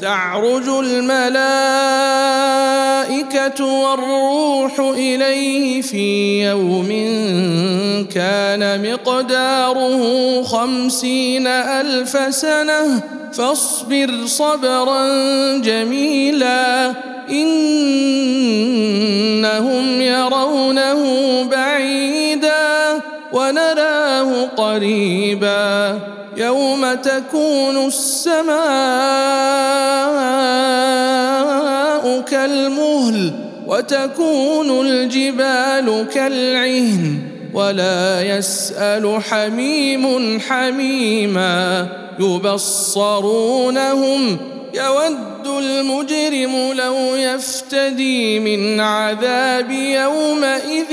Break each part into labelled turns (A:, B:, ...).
A: تعرج الملائكة والروح إليه في يوم كان مقداره خمسين ألف سنة. فاصبر صبرا جميلا إنهم يرونه بعيدا ونراه قريبا يوم تكون السماء كالمهل وتكون الجبال كالعهن ولا يسأل حميم حميما يبصرونهم يود المجرم لو يفتدي من عذاب يومئذ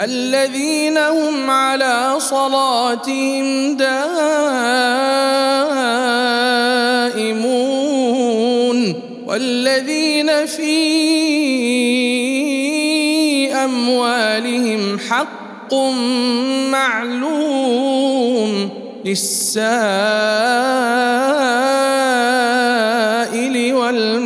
A: الذين هم على صلاتهم دائمون والذين في أموالهم حق معلوم للسائل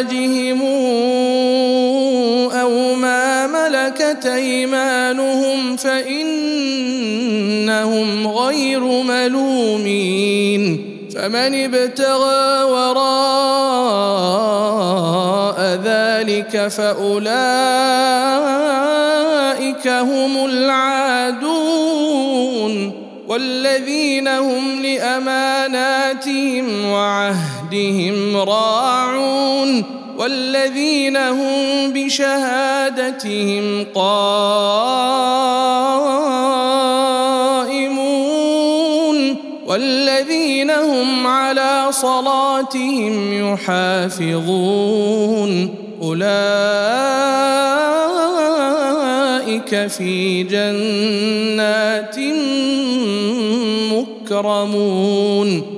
A: أزواجهم أو ما ملكت أيمانهم فإنهم غير ملومين فمن ابتغى وراء ذلك فأولئك هم العادون والذين هم لأماناتهم وعهدهم راعون والذين هم بشهادتهم قائمون والذين هم على صلاتهم يحافظون أولئك في جنات مكرمون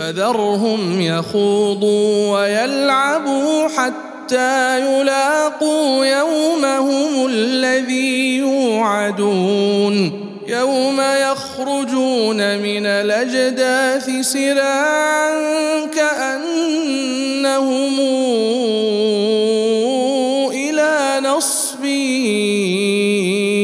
A: فذرهم يخوضوا ويلعبوا حتى يلاقوا يومهم الذي يوعدون. يوم يخرجون من الأجداث سراعا كأنهم إلى نصب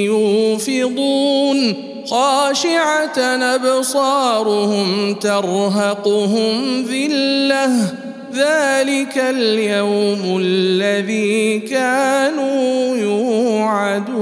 A: يوفضون. خاشعة أبصارهم ترهقهم ذلة. ذلك اليوم الذي كانوا يوعدون.